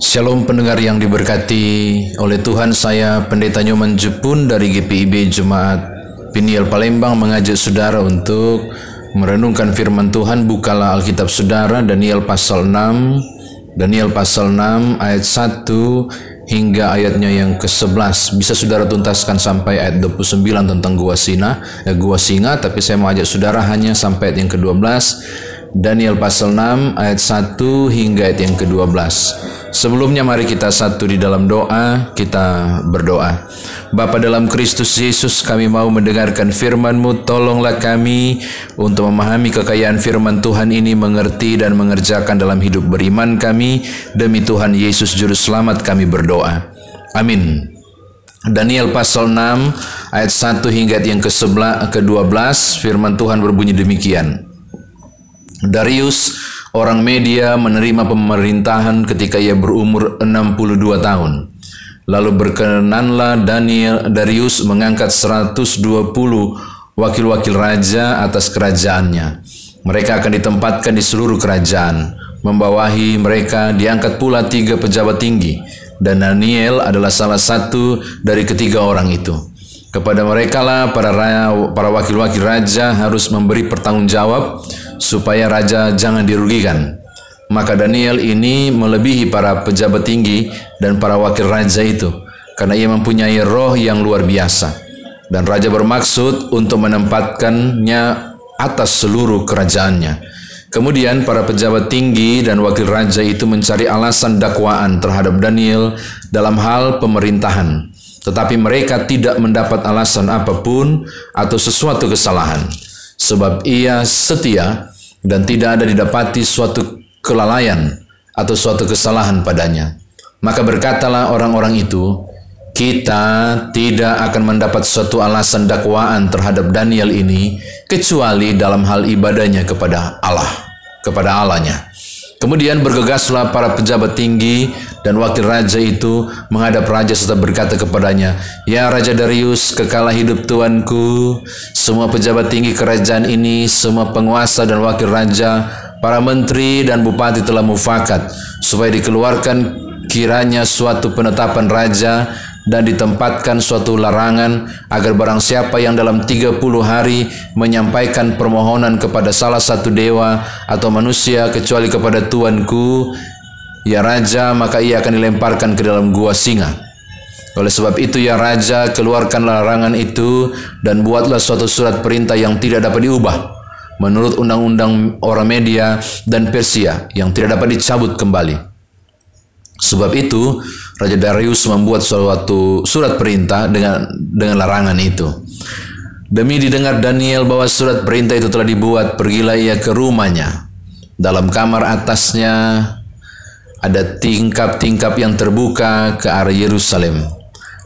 Shalom pendengar yang diberkati. Oleh Tuhan saya Pendeta Nyoman Jepun dari GPIB Jemaat Piniel Palembang mengajak saudara untuk merenungkan firman Tuhan. Bukalah Alkitab saudara Daniel pasal 6 Daniel pasal 6 ayat 1 hingga ayatnya yang ke-11 bisa saudara tuntaskan sampai ayat 29 tentang gua singa eh, gua singa tapi saya mau ajak saudara hanya sampai ayat yang ke-12 Daniel pasal 6 ayat 1 hingga ayat yang ke-12. Sebelumnya mari kita satu di dalam doa, kita berdoa. Bapa dalam Kristus Yesus kami mau mendengarkan firman-Mu, tolonglah kami untuk memahami kekayaan firman Tuhan ini, mengerti dan mengerjakan dalam hidup beriman kami. Demi Tuhan Yesus Juru Selamat kami berdoa. Amin. Daniel pasal 6 ayat 1 hingga yang ke-12 firman Tuhan berbunyi demikian. Darius, orang media, menerima pemerintahan ketika ia berumur 62 tahun. Lalu berkenanlah Daniel Darius mengangkat 120 wakil-wakil raja atas kerajaannya. Mereka akan ditempatkan di seluruh kerajaan. Membawahi mereka diangkat pula tiga pejabat tinggi. Dan Daniel adalah salah satu dari ketiga orang itu. Kepada mereka lah para para wakil-wakil raja harus memberi pertanggungjawab supaya raja jangan dirugikan. Maka Daniel ini melebihi para pejabat tinggi dan para wakil raja itu karena ia mempunyai roh yang luar biasa. Dan raja bermaksud untuk menempatkannya atas seluruh kerajaannya. Kemudian para pejabat tinggi dan wakil raja itu mencari alasan dakwaan terhadap Daniel dalam hal pemerintahan. Tetapi mereka tidak mendapat alasan apa pun atau sesuatu kesalahan. Sebab ia setia dan tidak ada didapati suatu kelalaian atau suatu kesalahan padanya. Maka berkatalah orang-orang itu, kita tidak akan mendapat suatu alasan dakwaan terhadap Daniel ini kecuali dalam hal ibadahnya kepada Allah, kepada Allahnya. Kemudian bergegaslah para pejabat tinggi dan wakil raja itu menghadap raja serta berkata kepadanya, Ya Raja Darius, kekalah hidup tuanku, semua pejabat tinggi kerajaan ini, semua penguasa dan wakil raja, para menteri dan bupati telah mufakat, supaya dikeluarkan kiranya suatu penetapan raja dan ditempatkan suatu larangan agar barang siapa yang dalam 30 hari menyampaikan permohonan kepada salah satu dewa atau manusia kecuali kepada tuanku ya raja maka ia akan dilemparkan ke dalam gua singa oleh sebab itu ya raja keluarkan larangan itu dan buatlah suatu surat perintah yang tidak dapat diubah menurut undang-undang orang media dan Persia yang tidak dapat dicabut kembali Sebab itu Raja Darius membuat suatu surat perintah dengan dengan larangan itu. Demi didengar Daniel bahwa surat perintah itu telah dibuat, pergilah ia ke rumahnya. Dalam kamar atasnya ada tingkap-tingkap yang terbuka ke arah Yerusalem.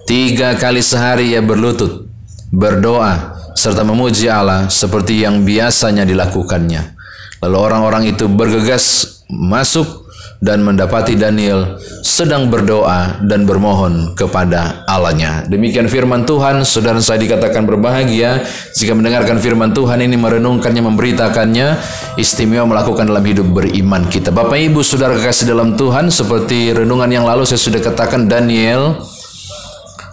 Tiga kali sehari ia berlutut, berdoa, serta memuji Allah seperti yang biasanya dilakukannya. Lalu orang-orang itu bergegas masuk dan mendapati Daniel sedang berdoa dan bermohon kepada Allahnya. Demikian firman Tuhan, saudara saya dikatakan berbahagia jika mendengarkan firman Tuhan ini merenungkannya, memberitakannya, istimewa melakukan dalam hidup beriman kita. Bapak Ibu, saudara kasih dalam Tuhan, seperti renungan yang lalu saya sudah katakan Daniel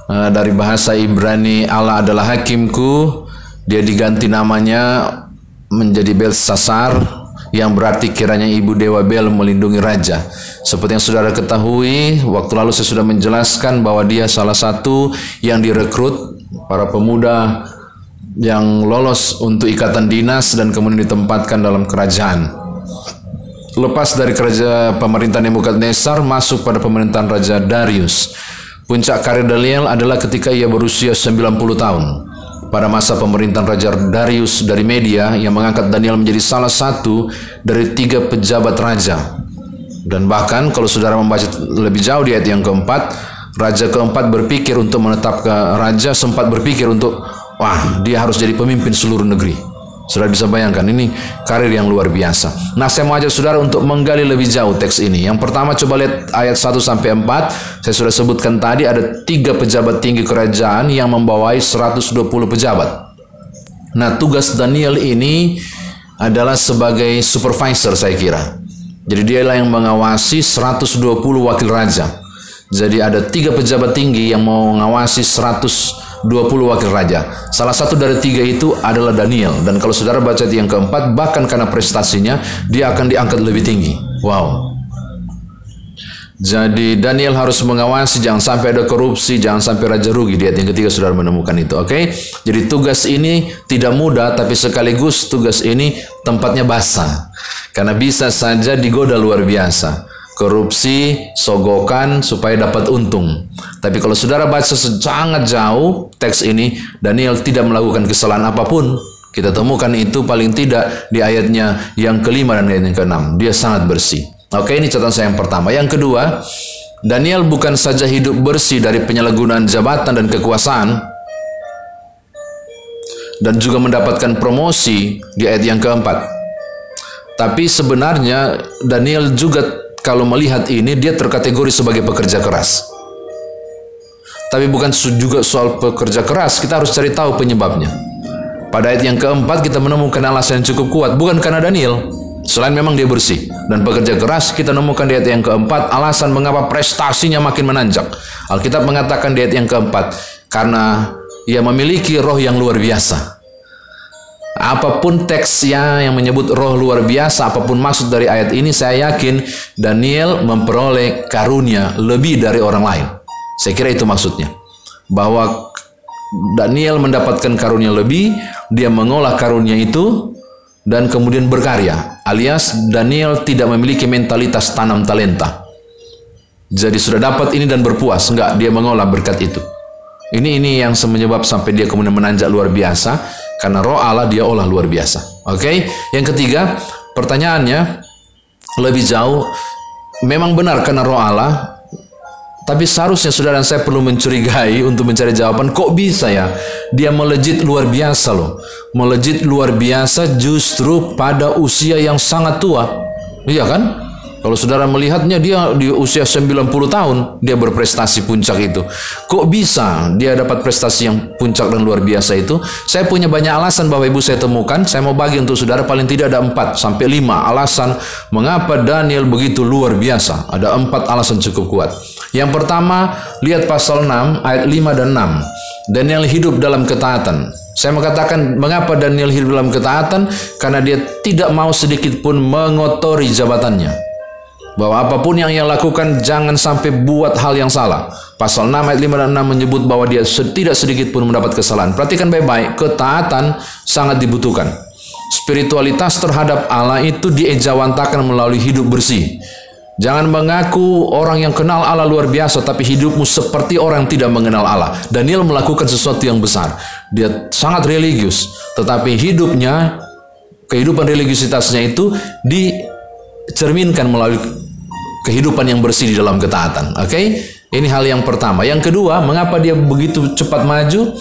uh, dari bahasa Ibrani Allah adalah hakimku, dia diganti namanya menjadi Belsasar yang berarti kiranya ibu dewa Bel melindungi raja. Seperti yang saudara ketahui, waktu lalu saya sudah menjelaskan bahwa dia salah satu yang direkrut para pemuda yang lolos untuk ikatan dinas dan kemudian ditempatkan dalam kerajaan. Lepas dari kerajaan pemerintahan Nebukadnezar masuk pada pemerintahan Raja Darius. Puncak karir Daniel adalah ketika ia berusia 90 tahun pada masa pemerintahan Raja Darius dari media yang mengangkat Daniel menjadi salah satu dari tiga pejabat raja. Dan bahkan kalau saudara membaca lebih jauh di ayat yang keempat, Raja keempat berpikir untuk menetapkan Raja sempat berpikir untuk wah dia harus jadi pemimpin seluruh negeri. Saudara bisa bayangkan ini karir yang luar biasa. Nah, saya mau ajak saudara untuk menggali lebih jauh teks ini. Yang pertama coba lihat ayat 1 sampai 4. Saya sudah sebutkan tadi ada tiga pejabat tinggi kerajaan yang membawai 120 pejabat. Nah, tugas Daniel ini adalah sebagai supervisor saya kira. Jadi dialah yang mengawasi 120 wakil raja. Jadi ada tiga pejabat tinggi yang mau mengawasi 120 wakil raja. Salah satu dari tiga itu adalah Daniel. Dan kalau saudara baca di yang keempat, bahkan karena prestasinya, dia akan diangkat lebih tinggi. Wow. Jadi Daniel harus mengawasi jangan sampai ada korupsi, jangan sampai raja rugi. Di ayat yang ketiga saudara menemukan itu, oke? Okay? Jadi tugas ini tidak mudah, tapi sekaligus tugas ini tempatnya basah. Karena bisa saja digoda luar biasa korupsi, sogokan supaya dapat untung. Tapi kalau saudara baca sangat jauh teks ini, Daniel tidak melakukan kesalahan apa pun. Kita temukan itu paling tidak di ayatnya yang kelima dan ayat yang keenam. Dia sangat bersih. Oke, ini catatan saya yang pertama. Yang kedua, Daniel bukan saja hidup bersih dari penyalahgunaan jabatan dan kekuasaan, dan juga mendapatkan promosi di ayat yang keempat. Tapi sebenarnya Daniel juga kalau melihat ini dia terkategori sebagai pekerja keras. Tapi bukan juga soal pekerja keras, kita harus cari tahu penyebabnya. Pada ayat yang keempat kita menemukan alasan yang cukup kuat, bukan karena Daniel. Selain memang dia bersih dan pekerja keras, kita menemukan di ayat yang keempat alasan mengapa prestasinya makin menanjak. Alkitab mengatakan di ayat yang keempat, karena ia memiliki roh yang luar biasa. Apa pun teksnya yang menyebut roh luar biasa, apa pun maksud dari ayat ini, saya yakin Daniel memperoleh karunia lebih dari orang lain. Saya kira itu maksudnya. Bahwa Daniel mendapatkan karunia lebih, dia mengolah karunia itu, dan kemudian berkarya. Alias Daniel tidak memiliki mentalitas tanam talenta. Jadi sudah dapat ini dan berpuas. Enggak, dia mengolah berkat itu. Ini ini yang menyebab sampai dia kemudian menanjak luar biasa karena roh Allah dia olah luar biasa. Oke? Okay? Yang ketiga, pertanyaannya lebih jauh memang benar karena roh Allah tapi seharusnya saudara saya perlu mencurigai untuk mencari jawaban kok bisa ya dia melejit luar biasa loh melejit luar biasa justru pada usia yang sangat tua iya kan kalau saudara melihatnya dia di usia 90 tahun dia berprestasi puncak itu. Kok bisa dia dapat prestasi yang puncak dan luar biasa itu? Saya punya banyak alasan bahwa Ibu saya temukan. Saya mau bagi untuk saudara paling tidak ada 4 sampai 5 alasan mengapa Daniel begitu luar biasa. Ada 4 alasan cukup kuat. Yang pertama, lihat pasal 6 ayat 5 dan 6. Daniel hidup dalam ketaatan. Saya mengatakan mengapa Daniel hidup dalam ketaatan karena dia tidak mau sedikit pun mengotori jabatannya bahwa apa pun yang ia lakukan jangan sampai buat hal yang salah. Pasal 6 ayat 5 dan 6 menyebut bahwa dia tidak sedikit pun mendapat kesalahan. Perhatikan baik-baik, ketaatan sangat dibutuhkan. Spiritualitas terhadap Allah itu diejawantakan melalui hidup bersih. Jangan mengaku orang yang kenal Allah luar biasa, tapi hidupmu seperti orang yang tidak mengenal Allah. Daniel melakukan sesuatu yang besar. Dia sangat religius, tetapi hidupnya, kehidupan religiusitasnya itu dicerminkan melalui kehidupan yang bersih di dalam ketaatan. Oke, okay? ini hal yang pertama. Yang kedua, mengapa dia begitu cepat maju?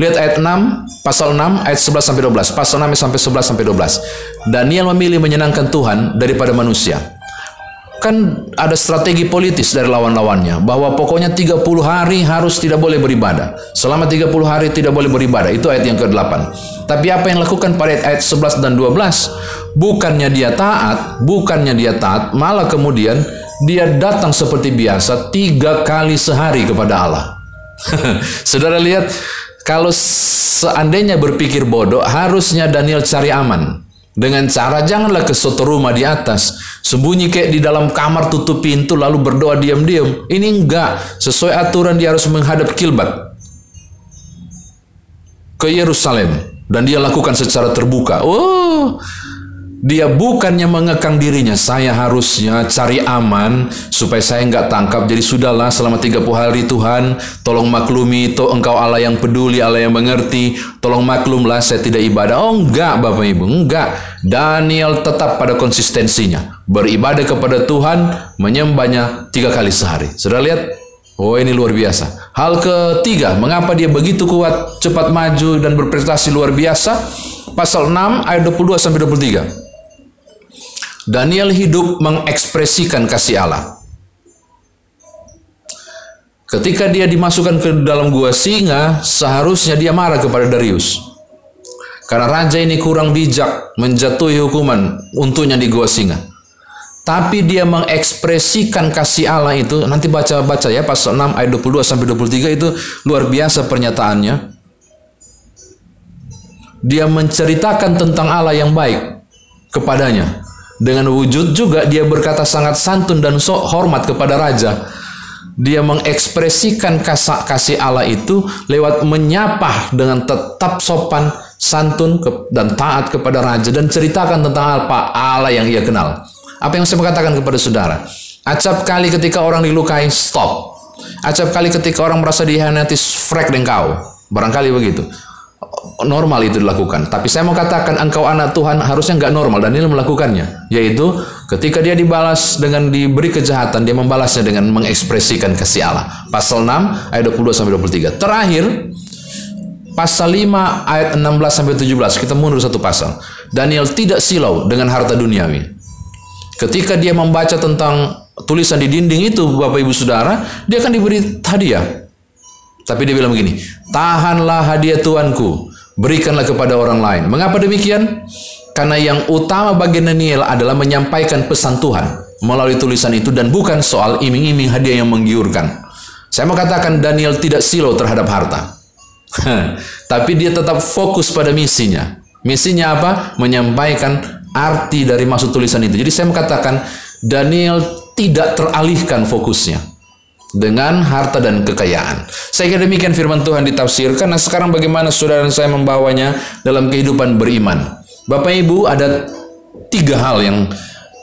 Lihat ayat 6, pasal 6, ayat 11 sampai 12. Pasal 6 sampai 11 sampai 12. Daniel memilih menyenangkan Tuhan daripada manusia kan ada strategi politis dari lawan-lawannya bahwa pokoknya 30 hari harus tidak boleh beribadah. Selama 30 hari tidak boleh beribadah. Itu ayat yang ke-8. Tapi apa yang lakukan pada ayat 11 dan 12? Bukannya dia taat, bukannya dia taat, malah kemudian dia datang seperti biasa tiga kali sehari kepada Allah. Saudara lihat, kalau seandainya berpikir bodoh, harusnya Daniel cari aman. Dengan cara janganlah ke soto rumah di atas. Sembunyi kayak di dalam kamar tutup pintu lalu berdoa diam-diam. Ini enggak. Sesuai aturan dia harus menghadap kilbat. Ke Yerusalem. Dan dia lakukan secara terbuka. Oh, dia bukannya mengekang dirinya, saya harusnya cari aman supaya saya enggak tangkap. Jadi sudahlah selama 30 hari Tuhan, tolong maklumi itu engkau Allah yang peduli, Allah yang mengerti. Tolong maklumlah saya tidak ibadah. Oh enggak Bapak Ibu, enggak. Daniel tetap pada konsistensinya. Beribadah kepada Tuhan, menyembahnya tiga kali sehari. Sudah lihat? Oh ini luar biasa. Hal ketiga, mengapa dia begitu kuat, cepat maju dan berprestasi luar biasa? Pasal 6 ayat 22 sampai 23. Daniel hidup mengekspresikan kasih Allah. Ketika dia dimasukkan ke dalam gua singa, seharusnya dia marah kepada Darius. Karena raja ini kurang bijak menjatuhi hukuman untuknya di gua singa. tapi dia mengekspresikan kasih Allah itu nanti baca-baca ya pasal 6 ayat 22 sampai 23 itu luar biasa pernyataannya dia menceritakan tentang Allah yang baik kepadanya dengan wujud juga dia berkata sangat santun dan so hormat kepada raja dia mengekspresikan kasih Allah itu lewat menyapa dengan tetap sopan, santun dan taat kepada raja dan ceritakan tentang apa Allah yang ia kenal. Apa yang saya katakan kepada saudara? Acap kali ketika orang dilukai, stop. Acap kali ketika orang merasa dihianati, frek engkau. Barangkali begitu. Normal itu dilakukan. Tapi saya mau katakan engkau anak Tuhan harusnya nggak normal dan ini melakukannya. Yaitu ketika dia dibalas dengan diberi kejahatan, dia membalasnya dengan mengekspresikan kasih Allah. Pasal 6 ayat 22 sampai 23. Terakhir, pasal 5 ayat 16 sampai 17. Kita mundur satu pasal. Daniel tidak silau dengan harta duniawi. Ketika dia membaca tentang tulisan di dinding itu, Bapak Ibu Saudara, dia akan diberi hadiah. Tapi dia bilang begini, tahanlah hadiah Tuanku, berikanlah kepada orang lain. Mengapa demikian? Karena yang utama bagi Daniel adalah menyampaikan pesan Tuhan melalui tulisan itu dan bukan soal iming-iming hadiah yang menggiurkan. Saya mau katakan Daniel tidak silau terhadap harta. Tapi dia tetap fokus pada misinya. Misinya apa? Menyampaikan arti dari maksud tulisan itu. Jadi saya mengatakan Daniel tidak teralihkan fokusnya dengan harta dan kekayaan. Saya kira demikian firman Tuhan ditafsirkan. Nah sekarang bagaimana saudara dan saya membawanya dalam kehidupan beriman. Bapak Ibu ada tiga hal yang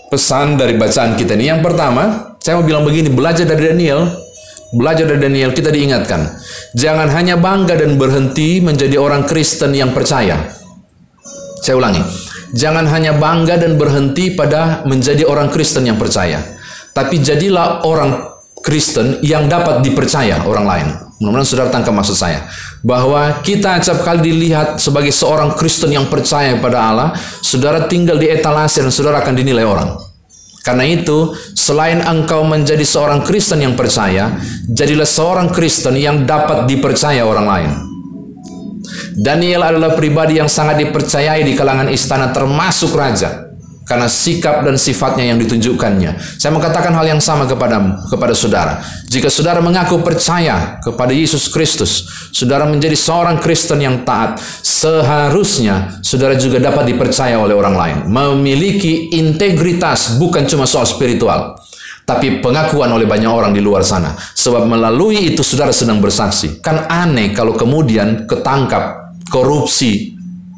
pesan dari bacaan kita ini. Yang pertama, saya mau bilang begini, belajar dari Daniel, belajar dari Daniel kita diingatkan. Jangan hanya bangga dan berhenti menjadi orang Kristen yang percaya. Saya ulangi, Jangan hanya bangga dan berhenti pada menjadi orang Kristen yang percaya. Tapi jadilah orang Kristen yang dapat dipercaya orang lain. Mudah-mudahan saudara tangkap maksud saya. Bahwa kita acap kali dilihat sebagai seorang Kristen yang percaya kepada Allah, saudara tinggal di etalase dan saudara akan dinilai orang. Karena itu, selain engkau menjadi seorang Kristen yang percaya, jadilah seorang Kristen yang dapat dipercaya orang lain. Daniel adalah pribadi yang sangat dipercayai di kalangan istana termasuk raja karena sikap dan sifatnya yang ditunjukkannya. Saya mengatakan hal yang sama kepada kepada saudara. Jika saudara mengaku percaya kepada Yesus Kristus, saudara menjadi seorang Kristen yang taat, seharusnya saudara juga dapat dipercaya oleh orang lain. Memiliki integritas bukan cuma soal spiritual, tapi pengakuan oleh banyak orang di luar sana. Sebab melalui itu saudara sedang bersaksi. Kan aneh kalau kemudian ketangkap korupsi.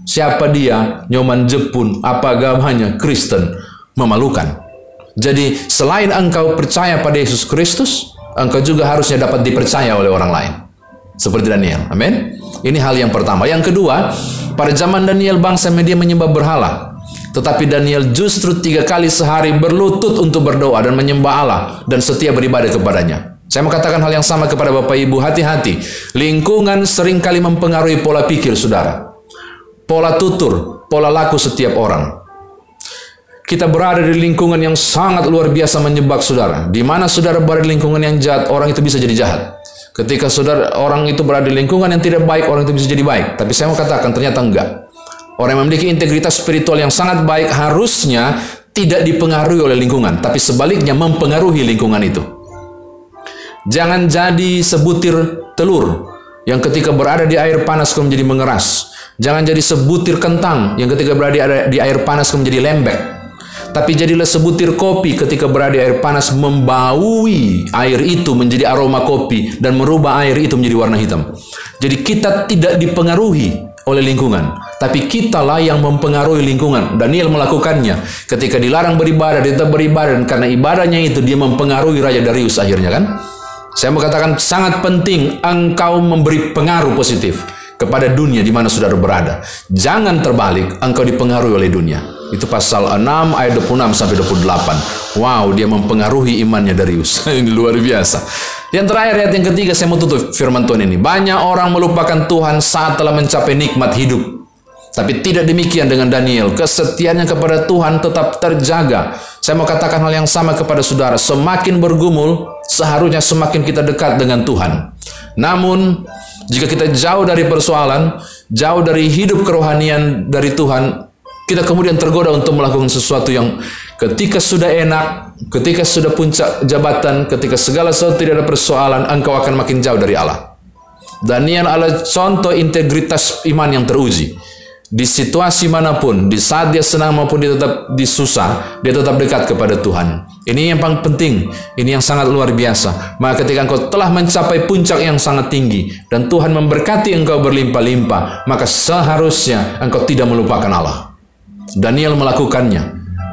Siapa dia? Nyoman Jepun, apa agamanya? Kristen. Memalukan. Jadi selain engkau percaya pada Yesus Kristus, engkau juga harusnya dapat dipercaya oleh orang lain. Seperti Daniel. Amin. Ini hal yang pertama. Yang kedua, pada zaman Daniel bangsa media menyembah berhala. Tetapi Daniel justru tiga kali sehari berlutut untuk berdoa dan menyembah Allah dan setia beribadah kepadanya. Saya mau katakan hal yang sama kepada Bapak Ibu, hati-hati. Lingkungan sering kali mempengaruhi pola pikir saudara. Pola tutur, pola laku setiap orang. Kita berada di lingkungan yang sangat luar biasa menyebab saudara. Di mana saudara berada di lingkungan yang jahat, orang itu bisa jadi jahat. Ketika saudara orang itu berada di lingkungan yang tidak baik, orang itu bisa jadi baik. Tapi saya mau katakan ternyata enggak. Orang yang memiliki integritas spiritual yang sangat baik harusnya tidak dipengaruhi oleh lingkungan, tapi sebaliknya mempengaruhi lingkungan itu. Jangan jadi sebutir telur yang ketika berada di air panas kau menjadi mengeras. Jangan jadi sebutir kentang yang ketika berada di air panas menjadi lembek. Tapi jadilah sebutir kopi ketika berada di air panas membaui air itu menjadi aroma kopi dan merubah air itu menjadi warna hitam. Jadi kita tidak dipengaruhi oleh lingkungan. Tapi kitalah yang mempengaruhi lingkungan. Daniel melakukannya. Ketika dilarang beribadah, dia tetap beribadah. Dan karena ibadahnya itu, dia mempengaruhi Raja Darius akhirnya kan. Saya mau katakan sangat penting engkau memberi pengaruh positif kepada dunia di mana saudara berada. Jangan terbalik, engkau dipengaruhi oleh dunia. Itu pasal 6 ayat 26 sampai 28. Wow, dia mempengaruhi imannya Darius. ini luar biasa. Yang terakhir ayat yang ketiga saya mau tutup firman Tuhan ini. Banyak orang melupakan Tuhan saat telah mencapai nikmat hidup. Tapi tidak demikian dengan Daniel. Kesetiaannya kepada Tuhan tetap terjaga. Saya mau katakan hal yang sama kepada saudara. Semakin bergumul, seharusnya semakin kita dekat dengan Tuhan. Namun, jika kita jauh dari persoalan, jauh dari hidup kerohanian dari Tuhan, Kita kemudian tergoda untuk melakukan sesuatu yang ketika sudah enak, ketika sudah puncak jabatan, ketika segala sesuatu tidak ada persoalan, engkau akan makin jauh dari Allah. Daniel adalah contoh integritas iman yang teruji. Di situasi mana pun, di saat dia senang maupun dia tetap disusah, dia tetap dekat kepada Tuhan. Ini yang paling penting, ini yang sangat luar biasa. Maka ketika engkau telah mencapai puncak yang sangat tinggi dan Tuhan memberkati engkau berlimpah-limpah, maka seharusnya engkau tidak melupakan Allah. Daniel melakukannya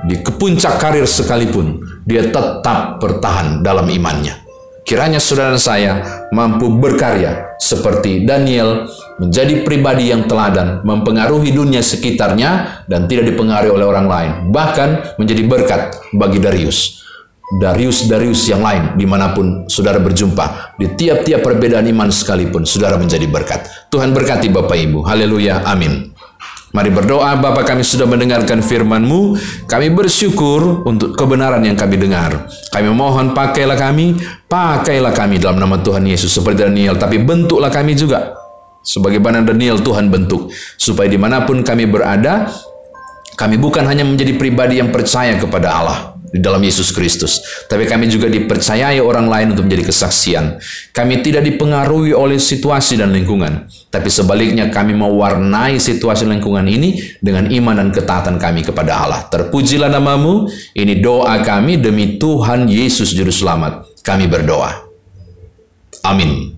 di kepuncak karir sekalipun, dia tetap bertahan dalam imannya. Kiranya saudara saya mampu berkarya seperti Daniel menjadi pribadi yang teladan, mempengaruhi dunia sekitarnya dan tidak dipengaruhi oleh orang lain. Bahkan menjadi berkat bagi Darius. Darius-Darius yang lain di mana pun saudara berjumpa. Di tiap-tiap perbedaan iman sekalipun saudara menjadi berkat. Tuhan berkati Bapak Ibu. Haleluya. Amin. Mari berdoa, Bapa kami sudah mendengarkan firman-Mu. Kami bersyukur untuk kebenaran yang kami dengar. Kami mohon pakailah kami, pakailah kami dalam nama Tuhan Yesus seperti Daniel. Tapi bentuklah kami juga. Sebagaimana Daniel Tuhan bentuk. Supaya di mana pun kami berada, kami bukan hanya menjadi pribadi yang percaya kepada Allah di dalam Yesus Kristus. Tapi kami juga dipercayai orang lain untuk menjadi kesaksian. Kami tidak dipengaruhi oleh situasi dan lingkungan. Tapi sebaliknya kami mewarnai situasi lingkungan ini dengan iman dan ketaatan kami kepada Allah. Terpujilah namamu. Ini doa kami demi Tuhan Yesus Juru Selamat. Kami berdoa. Amin.